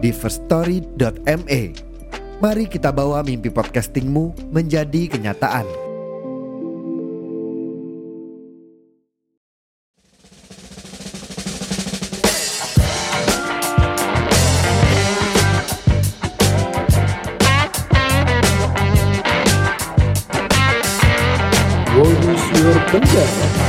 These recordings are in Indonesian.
di firststory.me. Mari kita bawa mimpi podcastingmu menjadi kenyataan. Bonus Your Pendapat.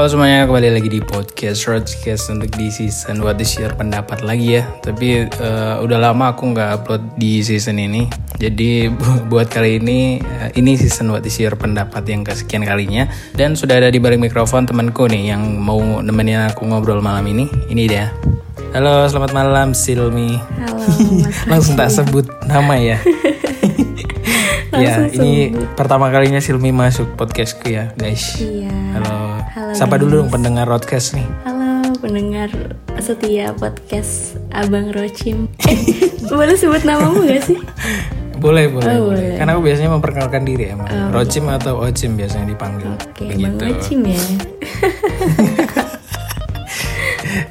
Halo semuanya, kembali lagi di podcast Roadcast untuk di season What is your pendapat lagi ya. Tapi eh, udah lama aku nggak upload di season ini. Jadi bu- buat kali ini, eh, ini season What is your pendapat yang kesekian kalinya. Dan sudah ada di balik mikrofon temanku nih yang mau nemenin aku ngobrol malam ini. Ini dia. Halo, selamat malam Silmi. Halo, Langsung tak sebut nama ya. Ya, ini pertama kalinya Silmi masuk podcastku ya guys. Iya. Halo. Sapa guys. dulu dong pendengar podcast nih. Halo pendengar setia podcast Abang Rochim. Eh, boleh sebut namamu gak sih? Boleh, boleh, Oh, boleh. Karena aku biasanya memperkenalkan diri emang. Rocim atau Ocim biasanya dipanggil. Oke, Begitu. Bang Rochim ya.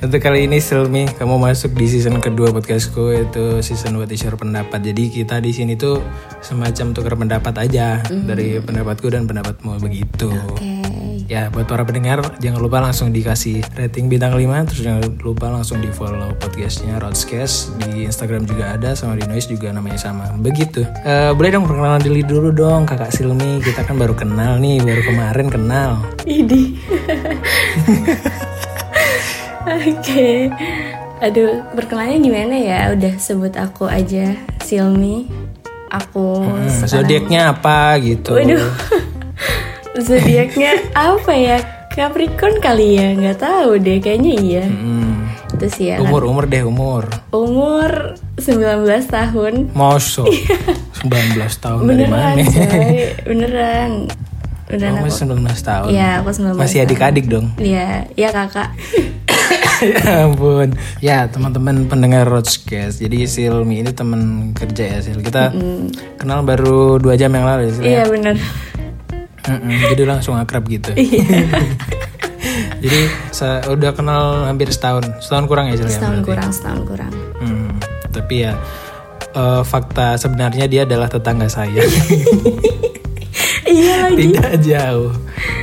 Untuk kali ini Silmi, kamu masuk di season kedua podcastku itu season buat share pendapat. Jadi kita di sini tuh semacam tukar pendapat aja dari pendapatku dan pendapatmu begitu. Oke. Ya, buat para pendengar jangan lupa langsung dikasih rating bintang 5 terus jangan lupa langsung di follow podcastnya Rodscast di Instagram juga ada sama di Noise juga namanya sama. Begitu. Eh, boleh dong perkenalan diri dulu dong Kakak Silmi. Kita kan baru kenal nih, baru kemarin kenal. Ini. Oke. Aduh, perkenalannya gimana ya? Udah sebut aku aja Silmi. Aku Hmm, sekarang- zodiaknya apa gitu. Waduh. Zodiaknya apa ya? Capricorn kali ya? Nggak tahu deh, kayaknya iya. Hmm, Terus ya umur umur deh umur. umur 19 tahun. Mosok 19 tahun dari Beneran, mana? coy. Beneran. Beneran Kamu aku. 19 tahun. Iya, aku 19 Masih adik-adik dong. Iya, iya kakak. ya ampun. Ya teman-teman pendengar Rodscast. Jadi Silmi ini teman kerja ya Sil. Kita kenal baru dua jam yang lalu ya Sil. ya? Iya bener. Mm-mm, jadi langsung akrab gitu. Iya. jadi sa- udah kenal hampir setahun. Setahun kurang ya ya? Setahun berarti? kurang, setahun kurang. Hmm, tapi ya eh, fakta sebenarnya dia adalah tetangga saya. iya lagi. Tidak jauh.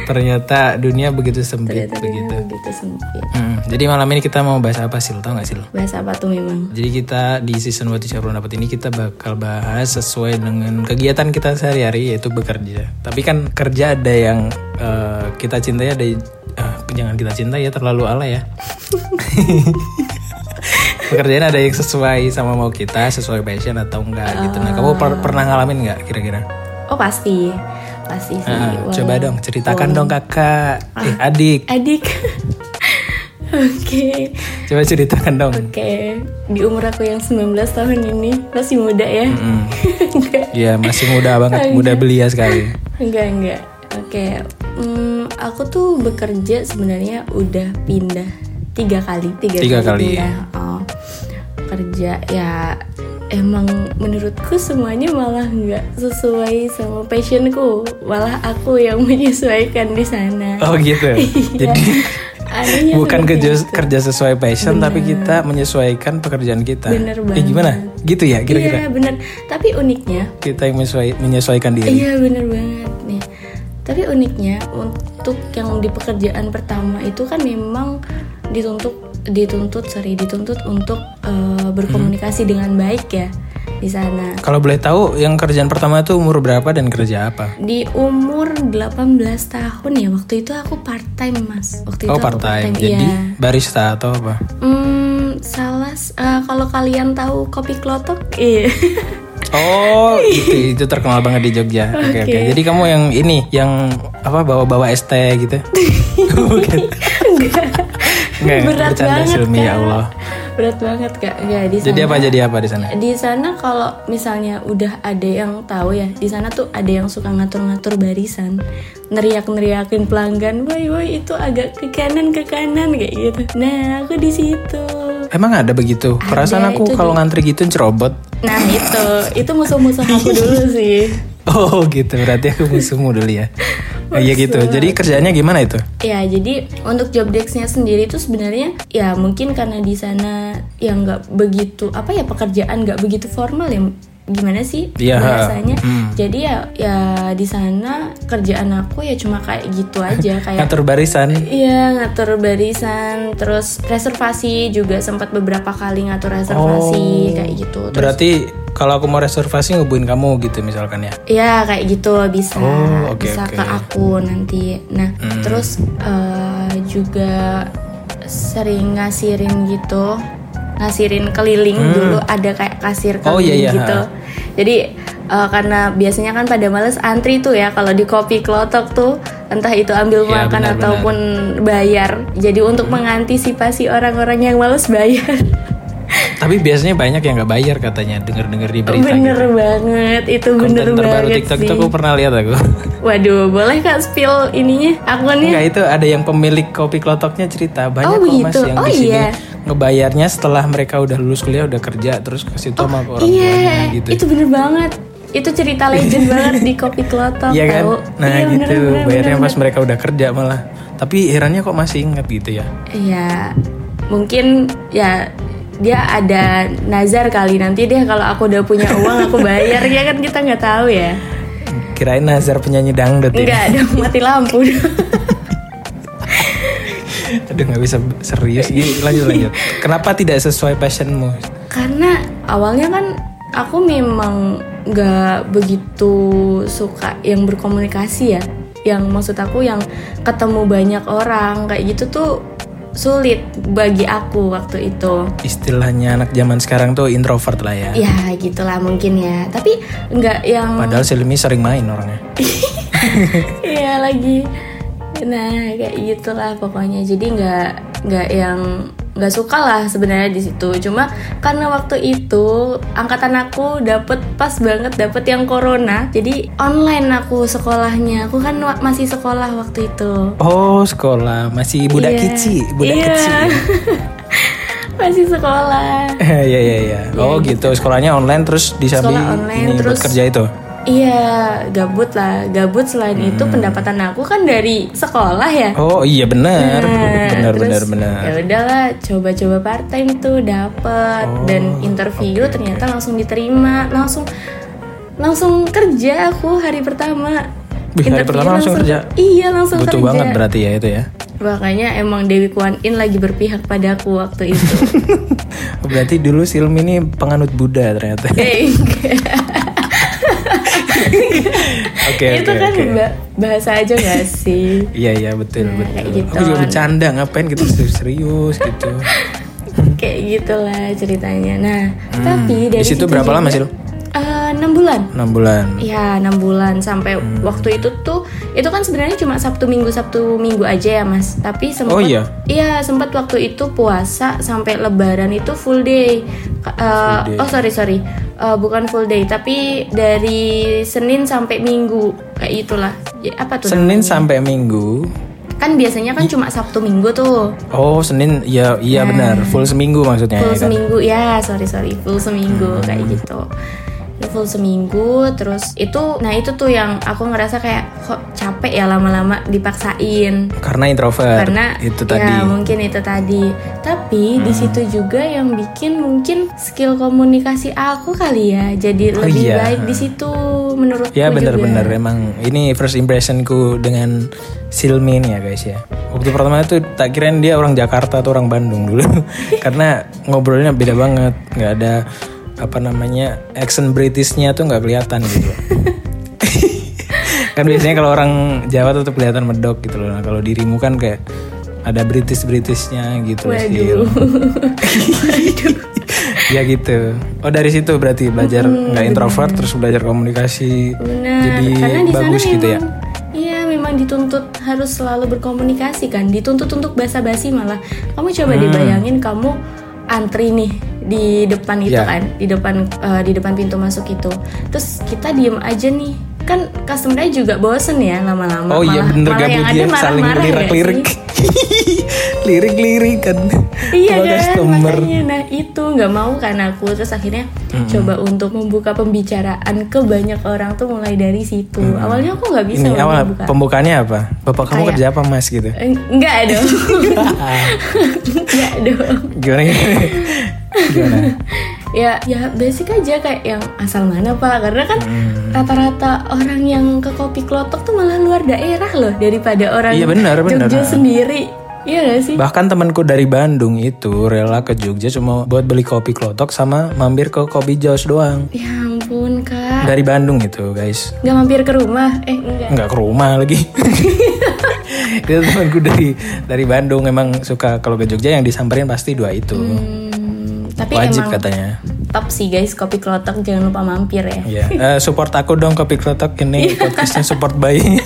Ternyata dunia begitu sempit Ternyata begitu. begitu sempit. Hmm, jadi malam ini kita mau bahas apa Sil? Tau gak Sil? Bahas apa tuh memang? Jadi kita di season What is Your Pendapat ini kita bakal bahas sesuai dengan kegiatan kita sehari-hari yaitu bekerja. Tapi kan kerja ada yang eh, kita cintai ada eh, jangan kita cintai ya terlalu ala ya. Pekerjaan ada yang sesuai sama mau kita, sesuai passion atau enggak gitu. Nah, kamu per- pernah ngalamin nggak kira-kira? Oh pasti, pasti sih. Ah, Walau- coba dong ceritakan dong kakak, eh adik, Adik. Oke. coba ceritakan dong. Oke, di umur aku yang 19 tahun ini masih muda ya? Hmm. enggak, Iya masih muda banget, muda belia sekali. enggak, enggak. Oke, hmm, aku tuh bekerja sebenarnya udah pindah tiga kali, tiga, Tiga kali. pindah. Oh, kerja ya emang menurutku semuanya malah nggak sesuai sama passionku, malah aku yang menyesuaikan di sana. Oh gitu. Jadi Anehnya bukan seperti kerja itu. kerja sesuai passion tapi kita menyesuaikan pekerjaan kita. Bener Eh, banget. gimana? Gitu ya kira-kira. Iya bener, tapi uniknya Kita yang menyesuai- menyesuaikan diri. Iya bener banget nih. Tapi uniknya untuk yang di pekerjaan pertama itu kan memang dituntut dituntut sorry dituntut untuk eh, berkomunikasi dengan baik ya di sana. Kalau boleh tahu yang kerjaan pertama itu umur berapa dan kerja apa? Di umur 18 tahun ya waktu itu aku part time mas. Waktu Oh itu aku part time. iya. Jadi barista atau apa? Hmm, salah. eh, kalau kalian tahu kopi klotok, iya. Oh, itu itu terkenal banget di Jogja. Oke oke. Jadi kamu yang ini, yang apa bawa-bawa es teh gitu? Bukan. Enggak. Enggak, Berat bercanda banget Silmi, ya Kak. Allah. Berat banget kak. Ya di sana. Jadi apa jadi apa di sana? Di sana kalau misalnya udah ada yang tahu ya, di sana tuh ada yang suka ngatur-ngatur barisan, neriak-neriakin pelanggan, woi woi itu agak ke kanan ke kanan kayak gitu. Nah aku di situ. Emang ada begitu? Perasaan aku kalau ngantri gitu cerobot. Nah itu, itu musuh-musuh aku dulu sih. Oh gitu, berarti aku musuhmu dulu ya. Oh, iya gitu. Jadi kerjanya gimana itu? Ya, jadi untuk job desk-nya sendiri itu sebenarnya ya mungkin karena di sana yang nggak begitu apa ya pekerjaan nggak begitu formal ya gimana sih Iya, bahasanya. hmm. Jadi ya ya di sana kerjaan aku ya cuma kayak gitu aja kayak Ngatur barisan. Iya ngatur barisan, terus reservasi juga sempat beberapa kali ngatur reservasi Oh. kayak gitu. Terus, Berarti kalau aku mau reservasi ngubungin kamu gitu misalkan ya. Iya kayak gitu bisa Oh, oke, bisa oke. ke aku nanti. Nah Hmm. terus eh, juga sering ngasirin gitu, ngasirin keliling dulu ada kayak kasir Hmm. Oh, keliling iya, iya, gitu. Jadi eh, karena biasanya kan pada males antri tuh ya kalau di kopi klotok tuh entah itu ambil Iya, makan benar, ataupun bayar. Jadi untuk mengantisipasi orang-orang yang males bayar. Tapi biasanya banyak yang nggak bayar katanya denger-denger di berita bener gitu. banget, itu Konten bener terbaru banget TikTok sih. itu aku pernah lihat aku. Waduh, boleh kak spill ininya akunnya? Enggak itu ada yang pemilik kopi klotoknya cerita banyak Oh, kok mas begitu. yang Oh, di sini iya. ngebayarnya setelah mereka udah lulus kuliah udah kerja terus kasih tau sama orang Iya, tuanya gitu. itu bener banget. Itu cerita legend banget di kopi klotok. Iya kan? Nah Iya, bener, gitu bener, bayarnya bener, pas mereka udah kerja malah. Tapi herannya kok masih ingat gitu ya. Iya, mungkin ya dia ada nazar kali nanti deh kalau aku udah punya uang aku bayar ya kan kita nggak tahu ya. Kirain Nazar penyanyi dangdut ya. Enggak ada mati lampu. Aduh nggak bisa serius. Gini, lanjut lanjut. Kenapa tidak sesuai passionmu? Karena awalnya kan aku memang nggak begitu suka yang berkomunikasi ya. Yang maksud aku yang ketemu banyak orang kayak gitu tuh sulit bagi aku waktu itu. Istilahnya anak zaman sekarang tuh introvert lah ya. Ya gitulah mungkin ya. Tapi nggak yang Padahal Silmi sering main orangnya. Iya lagi. Nah kayak gitulah pokoknya. Jadi nggak nggak yang nggak suka lah sebenarnya di situ. Cuma karena waktu itu angkatan aku dapet pas banget dapet yang corona. Jadi online aku sekolahnya. Aku kan masih sekolah waktu itu. Oh sekolah masih budak Iya. kecil, budak Iya. kecil. masih sekolah. Iya iya iya. Oh gitu. Sekolahnya online terus di samping Sekolah online, ini terus- kerja itu. Iya, gabut lah. Gabut selain itu pendapatan aku kan dari sekolah ya. Oh iya benar. Nah, benar benar benar. Ya udahlah, coba-coba part time tuh dapat Oh, dan interview ternyata langsung diterima, langsung langsung kerja aku hari pertama. Wih, hari pertama langsung kerja? Iya, langsung Butuh kerja. banget berarti ya itu ya. Makanya emang Dewi Kwan In lagi berpihak padaku waktu itu. Berarti dulu Silmi ini penganut Buddha ternyata. Eh, Oke itu oke kan ba- bahasa aja gak sih? Iya iya betul Nah, betul. gitu. Aku juga bercanda ngapain gitu serius gitu. Kayak gitulah ceritanya. Nah, Hmm. tapi dari Di situ berapa lama, Sil? Eh, enam bulan. 6 bulan. Iya enam bulan sampai Hmm. waktu itu tuh itu kan sebenarnya cuma Sabtu Minggu Sabtu Minggu aja ya mas. Tapi sempat Oh, iya? iya sempat waktu itu puasa sampai Lebaran itu full day. Ka- eh, day. Oh sorry sorry Eh, bukan full day tapi dari Senin sampai Minggu kayak itulah. Ya, apa tuh? Senin namanya? sampai Minggu. Kan biasanya kan cuma Sabtu Minggu tuh. Oh Senin ya iya benar full seminggu maksudnya. full ya kan? seminggu ya sorry sorry full seminggu kayak gitu Itu full seminggu terus itu nah itu tuh yang aku ngerasa kayak kok capek ya lama-lama dipaksain Karena introvert. karena itu ya tadi. mungkin itu tadi tapi di situ juga yang bikin mungkin skill komunikasi aku kali ya jadi Oh, lebih iya. baik di situ menurutku Ya benar-benar emang ini first impressionku dengan Silmi ini ya guys ya. Waktu pertama itu tak kirain dia orang Jakarta atau orang Bandung dulu. Karena ngobrolnya beda banget, nggak ada apa namanya accent Britishnya tuh nggak kelihatan gitu. kan biasanya kalau orang Jawa tuh, kelihatan medok gitu loh. Nah, kalau dirimu kan kayak ada British Britishnya gitu Sil. Waduh. ya gitu. Oh dari situ berarti belajar nggak introvert terus belajar komunikasi. Benar, Jadi karena bagus memang, gitu ya. Iya, memang dituntut harus selalu berkomunikasi kan, dituntut untuk basa-basi malah. Kamu coba Hmm. dibayangin kamu antri nih di depan itu Ya. kan, di depan eh, di depan pintu masuk itu. Terus kita diem aja nih. Kan customer juga bosen ya lama-lama. Oh iya Malah- bener malah yang ada saling marah-marah lirik-lirik. Lirik-lirik kan. Iya kan, customer. makanya nah itu nggak mau kan aku terus akhirnya coba untuk membuka pembicaraan ke banyak orang tuh mulai dari situ. Awalnya aku nggak bisa Ini awal membuka. pembukaannya apa? Bapak kamu Kayak- kerja apa mas gitu? Eh, Enggak dong. Enggak dong. Gimana gimana? Ya, ya basic aja kayak yang asal mana pak? Karena kan Hmm. rata-rata orang yang ke kopi klotok tuh malah luar daerah loh daripada orang Iya, benar, benar. Jogja sendiri. Iya gak sih? Bahkan temanku dari Bandung itu rela ke Jogja cuma buat beli kopi klotok sama mampir ke kopi Jaws doang. Ya ampun kak. Dari Bandung itu guys. Nggak mampir ke rumah? Eh enggak. Nggak ke rumah lagi. itu temanku dari dari Bandung emang suka kalau ke Jogja yang disamperin pasti dua itu. Hmm, tapi Wajib emang katanya. top sih guys kopi klotok jangan lupa mampir ya. Iya, Eh, support aku dong kopi klotok ini podcastnya support bayi.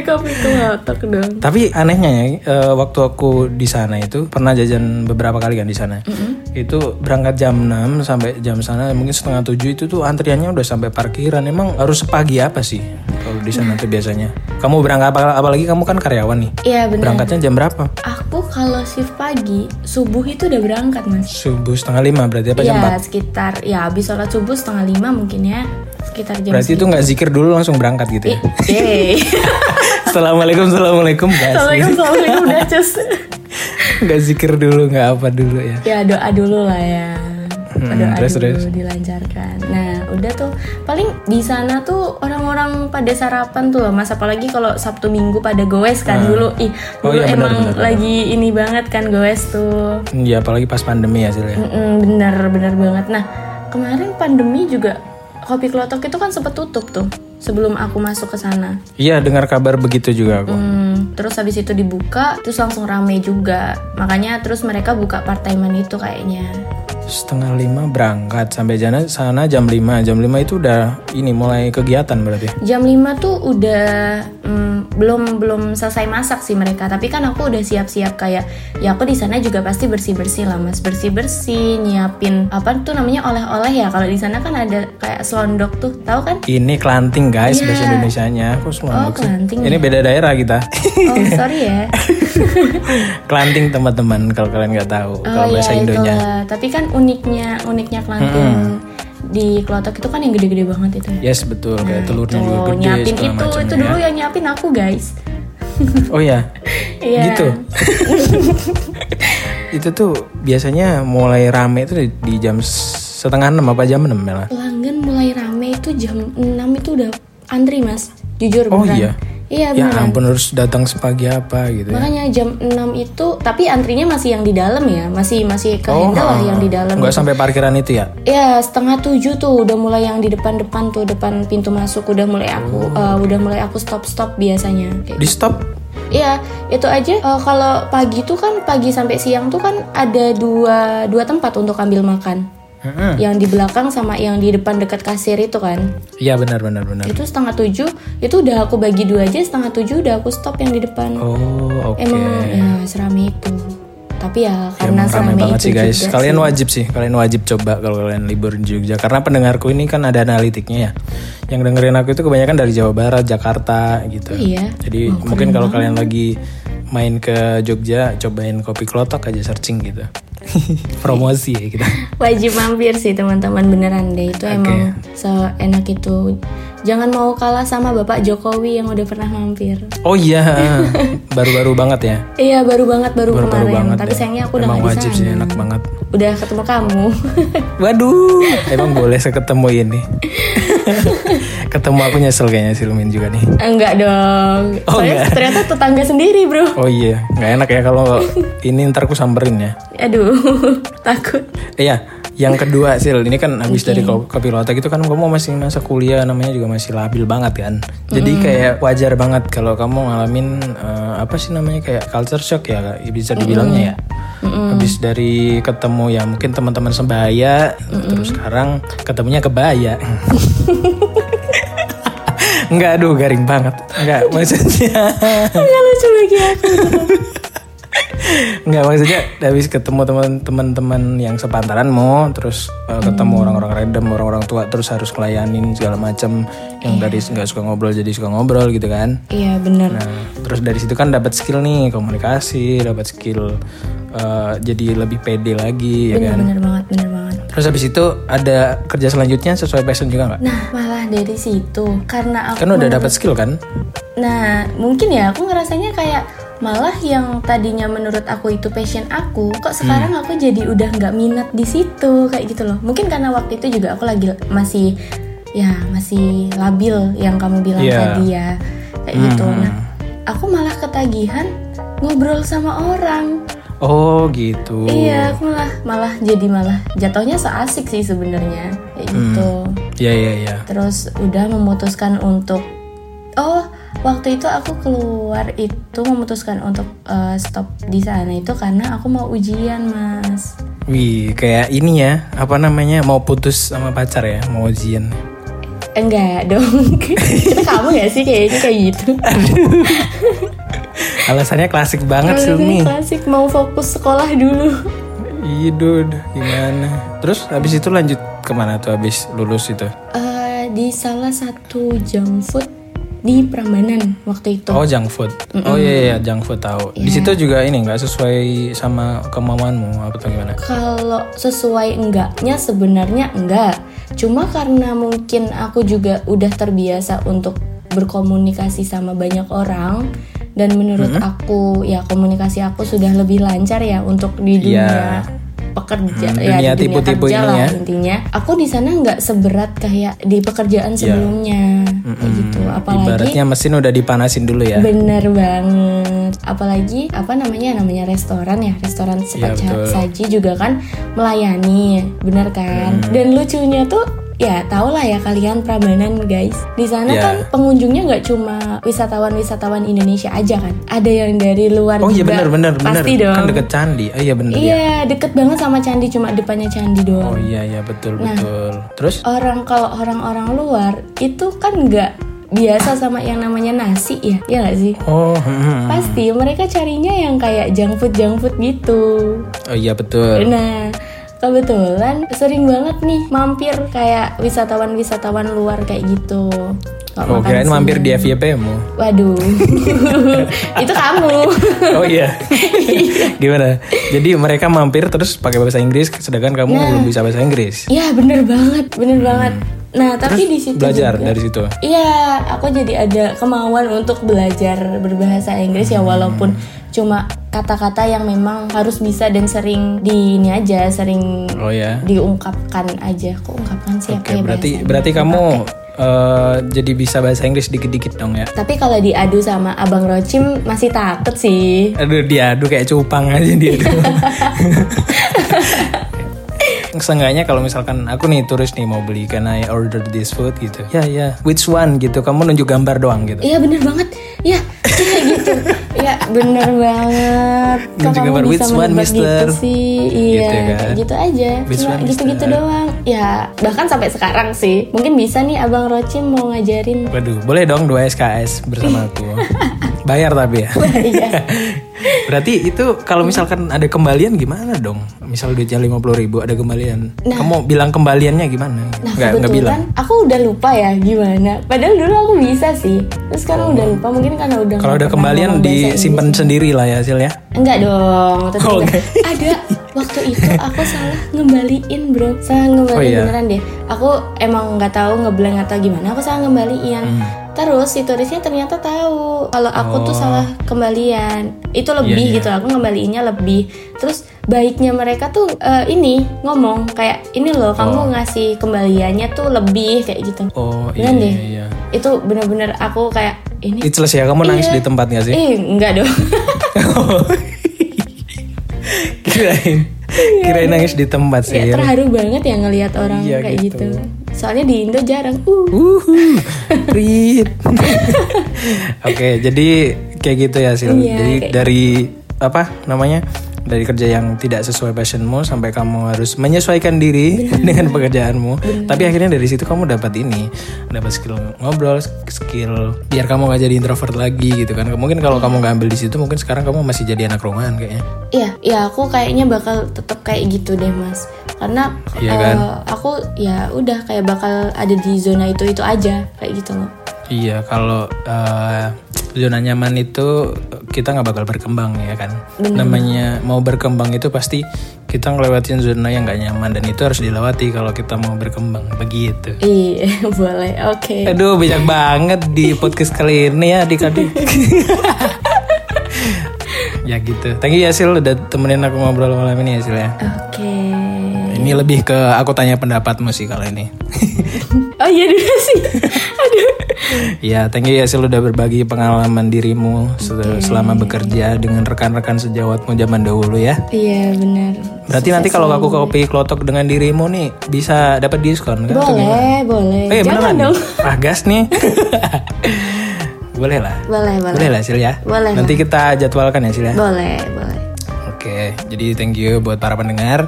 kopi klotok dong. Tapi anehnya ya, eh, waktu aku di sana itu pernah jajan beberapa kali kan di sana. Itu berangkat jam 6 sampai jam sana mungkin setengah tujuh itu tuh antriannya udah sampai parkiran. Emang harus sepagi apa sih kalau di sana tuh biasanya? Kamu berangkat apa apalagi kamu kan karyawan nih. Iya benar. Berangkatnya jam berapa? Aku kalau shift pagi subuh itu udah berangkat mas. Subuh setengah lima berarti apa jam Iya 4? sekitar ya habis sholat subuh setengah lima mungkin ya sekitar jam Berarti itu nggak zikir dulu langsung berangkat gitu ya? Eh, Assalamualaikum, assalamualaikum, sih? Assalamualaikum, Assalamualaikum, udah cus. Nggak zikir dulu, nggak apa dulu ya? Ya doa dulu lah ya. Hmm, doa terus, dulu terus. dilancarkan. Nah udah tuh paling di sana tuh orang-orang pada sarapan tuh loh mas apalagi kalau Sabtu Minggu pada goes kan dulu ih Oh dulu iya, benar, emang benar, benar. lagi ini banget kan goes tuh. Iya, apalagi pas pandemi ya hasilnya. Mm-mm, bener bener banget. Nah kemarin pandemi juga kopi klotok itu kan sempet tutup tuh sebelum aku masuk ke sana. Iya, dengar kabar begitu juga aku. Hmm, terus habis itu dibuka, terus langsung rame juga. Makanya terus mereka buka part timean itu kayaknya. Setengah lima berangkat sampai jana sana jam 5 Jam 5 itu udah ini mulai kegiatan berarti Jam 5 tuh udah mm, belum belum selesai masak sih mereka, tapi kan aku udah siap-siap kayak ya aku di sana juga pasti bersih-bersih lah Mas. Bersih-bersih, nyiapin apa tuh namanya oleh-oleh ya. Kalau di sana kan ada kayak selondok tuh, tahu kan? Ini kelanting guys Iya. bahasa Indonesianya Aku Oh, kelanting Ini beda daerah kita Oh, sorry ya. Kelanting teman-teman kalau kalian nggak tahu Kalau oh bahasa iya Indonya itulah. Tapi kan uniknya uniknya kelanting di kelotok itu kan yang gede-gede banget itu ya. Yes betul Kayak telurnya juga Oh, gede nyiapin itu macam itu ya. dulu yang nyiapin aku guys. Oh ya Iya. Gitu Itu tuh biasanya mulai rame itu di, di jam setengah enam apa jam enam malah Pelanggan mulai rame itu jam 6 itu udah antri mas. Jujur Oh beneran. iya Iya Ya beneran. ampun harus datang sepagi apa gitu ya Makanya jam 6 itu tapi antrinya masih yang di dalam ya, masih masih ke handle lah yang di dalam. Oh, Nggak sampai parkiran itu ya Ya setengah tujuh tuh udah mulai yang di depan-depan tuh depan pintu masuk udah mulai aku eh, udah mulai aku stop stop biasanya. Kayak Di stop Iya, itu aja. eh, kalau pagi tuh kan pagi sampai siang tuh kan ada dua dua tempat untuk ambil makan. Mm-mm. Yang di belakang sama yang di depan dekat kasir itu kan. Iya benar benar benar. Itu setengah tujuh, itu udah aku bagi dua aja. Setengah tujuh udah aku stop yang di depan. Oh oke. Emang ya serame itu. Tapi ya karena Emang rame serame banget itu sih guys. juga Kalian sih. wajib sih, kalian wajib coba kalau kalian libur di Jogja. Karena pendengarku ini kan ada analitiknya ya. Yang dengerin aku itu kebanyakan dari Jawa Barat, Jakarta gitu. Iya. Jadi mungkin kalau kalian lagi main ke Jogja, cobain kopi klotok aja searching gitu. Promosi ya kita. Wajib mampir sih teman-teman beneran deh. Itu emang seenak itu. Jangan mau kalah sama Bapak Jokowi yang udah pernah mampir. Oh iya, baru-baru banget ya. Iya baru banget baru, Baru-baru kemarin. banget. Tapi ya. sayangnya aku udah Emang nggak di wajib sih, enak banget. Udah ketemu kamu. Waduh, emang boleh seketemu ini. Ketemu aku nyesel kayaknya Silmin juga nih. enggak dong. Oh, Soalnya enggak. ternyata tetangga sendiri bro. Oh iya, nggak enak ya kalau ini ntar aku samperin ya. Aduh takut. Iya, Yang kedua Sil, ini kan habis Oke. dari kopilotek itu kan kamu masih masa kuliah namanya juga masih labil banget kan. Jadi kayak wajar banget kalau kamu ngalamin eh, apa sih namanya kayak culture shock ya bisa dibilangnya ya. Habis dari ketemu ya mungkin teman-teman sebaya, terus sekarang ketemunya kebaya. Enggak, aduh garing banget. Enggak, maksudnya Nggak lucu lagi aku. Enggak maksudnya habis ketemu teman-teman yang sepantaranmu terus uh, ketemu orang-orang random orang-orang tua terus harus ngelayanin segala macam yang dari nggak suka ngobrol jadi suka ngobrol gitu kan Iya bener. nah terus dari situ kan dapat skill nih komunikasi dapat skill uh, jadi lebih pede lagi ya Bener kan bener banget bener banget. Terus habis itu ada kerja selanjutnya sesuai passion juga nggak Nah malah dari situ karena aku kan udah dapat skill kan Nah, mungkin ya aku ngerasanya kayak malah yang tadinya menurut aku itu passion aku, kok sekarang aku jadi udah nggak minat di situ kayak gitu loh. Mungkin karena waktu itu juga aku lagi masih ya masih labil yang kamu bilang Iya. tadi ya kayak gitu. Nah, aku malah ketagihan ngobrol sama orang. Oh gitu. Iya, aku malah malah jadi malah jatuhnya so asik sih sebenarnya kayak gitu. Ya ya ya terus udah memutuskan untuk oh waktu itu aku keluar itu memutuskan untuk eh, stop di sana itu karena aku mau ujian mas. Wih kayak ini ya apa namanya mau putus sama pacar ya mau ujian. Enggak dong. Kamu gak sih kayaknya kayak gitu Alasannya klasik banget sih ini klasik mau fokus sekolah dulu Iya Dud, gimana? Terus habis itu lanjut ke mana tuh habis lulus itu? Eh, di salah satu junk food di Prambanan waktu itu Oh junk food. Oh iya iya junk food tahu. Di situ juga ini nggak sesuai sama kemauanmu apa tuh gimana? Kalau sesuai enggaknya sebenarnya enggak. Cuma karena mungkin aku juga udah terbiasa untuk berkomunikasi sama banyak orang dan menurut aku ya komunikasi aku sudah lebih lancar ya untuk di dunia Iya. pekerja Hmm, ya dunia di dunia tipu-tipu kerja ini lah ya. intinya. Aku di sana nggak seberat kayak di pekerjaan sebelumnya kayak gitu. Apalagi Ibaratnya mesin udah dipanasin dulu ya. Bener banget. Apalagi apa namanya namanya restoran ya, restoran cepat Iya, betul. saji juga kan melayani, bener kan? Hmm. Dan lucunya tuh ya tau lah ya kalian Prambanan guys. Di sana Iya. kan pengunjungnya nggak cuma wisatawan-wisatawan Indonesia aja kan, ada yang dari luar Oh iya juga. benar benar benar. Pasti dong. Kan deket candi. Oh iya benar ya. Iya, deket banget sama candi cuma depannya candi Oh doang. iya iya betul Nah. betul. Terus Orang kalau orang-orang luar itu kan nggak biasa sama yang namanya nasi ya, ya nggak sih? oh hmm, hmm. Pasti mereka carinya yang kayak junk food junk food gitu. oh iya betul. Nah, kebetulan sering banget nih mampir kayak wisatawan-wisatawan luar kayak gitu. Oh kirain mampir di FYP mu. Waduh, itu kamu. Oh iya. Gimana? Jadi mereka mampir terus pakai bahasa Inggris sedangkan kamu Nah. belum bisa bahasa Inggris. Iya bener banget, bener banget. Nah tapi di situ Belajar juga- dari situ. Iya, aku jadi ada kemauan untuk belajar berbahasa Inggris ya walaupun cuma kata-kata yang memang harus bisa dan sering di ini aja, sering Oh ya. diungkapkan aja. Kok ungkapkan sih Oke, apa ya berarti berarti kamu eh, jadi bisa bahasa Inggris dikit-dikit dong ya. Tapi kalau diadu sama Abang Rocim masih takut sih. Aduh, diadu kayak cupang aja dia. Seenggaknya kalau misalkan aku nih turis nih mau beli can I order this food gitu. Ya ya, which one gitu. Kamu nunjuk gambar doang gitu. Iya bener banget. Iya, iya gitu. Iya bener banget. Nunjuk kamu gambar, bisa "Which one, mister?" gitu sih? Iya, Gitu ya kan? gitu aja. "Which Cuma one, gitu-gitu mister?" doang. Ya bahkan sampai sekarang sih. Mungkin bisa nih Abang Rocim mau ngajarin. Waduh, boleh dong dua SKS bersama aku. Bayar tapi ya. Iya. Berarti itu kalau misalkan ada kembalian gimana dong? Misal duitnya lima puluh ribu ada kembalian. Kamu bilang kembaliannya gimana? Nah nggak nggak bilang. aku udah lupa ya gimana. Padahal dulu aku bisa sih. Terus sekarang udah lupa. Mungkin karena udah Kalau pernah kembalian disimpan sendiri lah ya hasilnya. Enggak dong, tetap Oh, enggak. Ada waktu itu aku salah ngembaliin bro, salah ngembaliin Oh, iya? beneran deh. Aku emang nggak tahu ngeblank atau gimana, aku salah ngembaliin. Hmm. Terus si turisnya ternyata tahu kalau aku tuh salah kembalian. Itu lebih Oh. Iya, iya. gitu, aku ngembaliinnya lebih. Terus baiknya mereka tuh eh, ini ngomong kayak ini loh, kamu ngasih kembaliannya tuh lebih kayak gitu. Oh iya deh. iya. iya. Itu bener-bener aku kayak ini. It's ya kamu nangis Iya. di tempat gak sih? Eh, enggak dong. Kirain Kirain nangis di tempat sih. ya terharu banget ya ngelihat orang Iya, kayak gitu. gitu. Soalnya di Indo jarang. Uh. Uhu, Rit. Oke, jadi kayak gitu ya Sil. Iya, jadi dari apa namanya? Dari kerja yang tidak sesuai passionmu sampai kamu harus menyesuaikan diri dengan pekerjaanmu. Tapi akhirnya dari situ kamu dapat ini, dapat skill ngobrol, skill biar kamu gak jadi introvert lagi gitu kan. Mungkin kalau kamu nggak ambil di situ, mungkin sekarang kamu masih jadi anak rumahan kayaknya. Iya, ya aku kayaknya bakal tetap kayak gitu deh mas. Karena Iya kan? eh, aku ya udah kayak bakal ada di zona itu itu aja kayak gitu loh. Iya, kalau eh, zona nyaman itu kita nggak bakal berkembang ya kan. Namanya mau berkembang itu pasti kita ngelewatin zona yang nggak nyaman dan itu harus dilewati kalau kita mau berkembang begitu. Iya boleh, oke. Aduh banyak banget di podcast kali ini ya adik-adik. ya gitu. Thank you ya Sil udah temenin aku ngobrol malam ini ya Sil ya. Oke. Ini lebih ke aku tanya pendapatmu sih kalau ini. Oh iya dulu sih. Aduh. Ya, thank you ya Sil udah berbagi pengalaman dirimu se- selama bekerja dengan rekan-rekan sejawatmu zaman dahulu ya. Iya benar. Berarti nanti kalau aku kopi klotok dengan dirimu nih bisa dapat diskon kan? Boleh, boleh. Eh, Jangan dong. nih? Ah, gas nih. boleh lah. Boleh, boleh. Boleh lah Sil ya. Boleh, Nanti kita jadwalkan ya Sil ya. Boleh, boleh. Oke, jadi thank you buat para pendengar.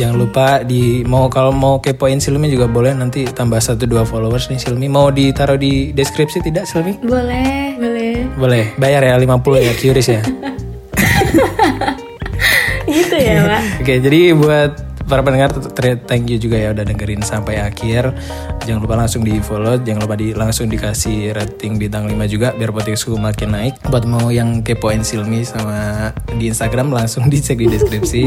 Jangan lupa di mau kalau mau kepoin Silmi juga boleh nanti tambah satu dua followers nih Silmi. Mau ditaruh di deskripsi tidak Silmi? Boleh, boleh. Boleh, bayar ya 50 ya, curious ya. gitu ya, Pak. Oke, jadi buat para pendengar thank you juga ya udah dengerin sampai akhir. Jangan lupa langsung di follow, jangan lupa di langsung dikasih rating bintang 5 juga biar podcastku makin naik. Buat mau yang kepoin Silmi sama di Instagram langsung dicek di deskripsi.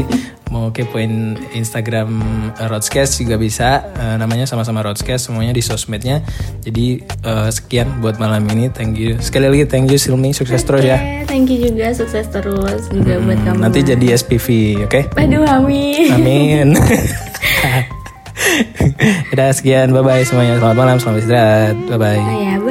Mau kepoin Instagram Rodscast juga bisa, Eh, namanya sama-sama Rodscast semuanya di sosmednya. Jadi eh, sekian buat malam ini, thank you. Sekali lagi thank you Silmi, sukses terus ya. Thank you juga sukses terus juga buat kamu. Nanti jadi SPV, oke? Aduh, amin. Amin. Udah sekian, bye bye semuanya. Selamat malam, selamat istirahat. Bye bye. Oh ya, bye.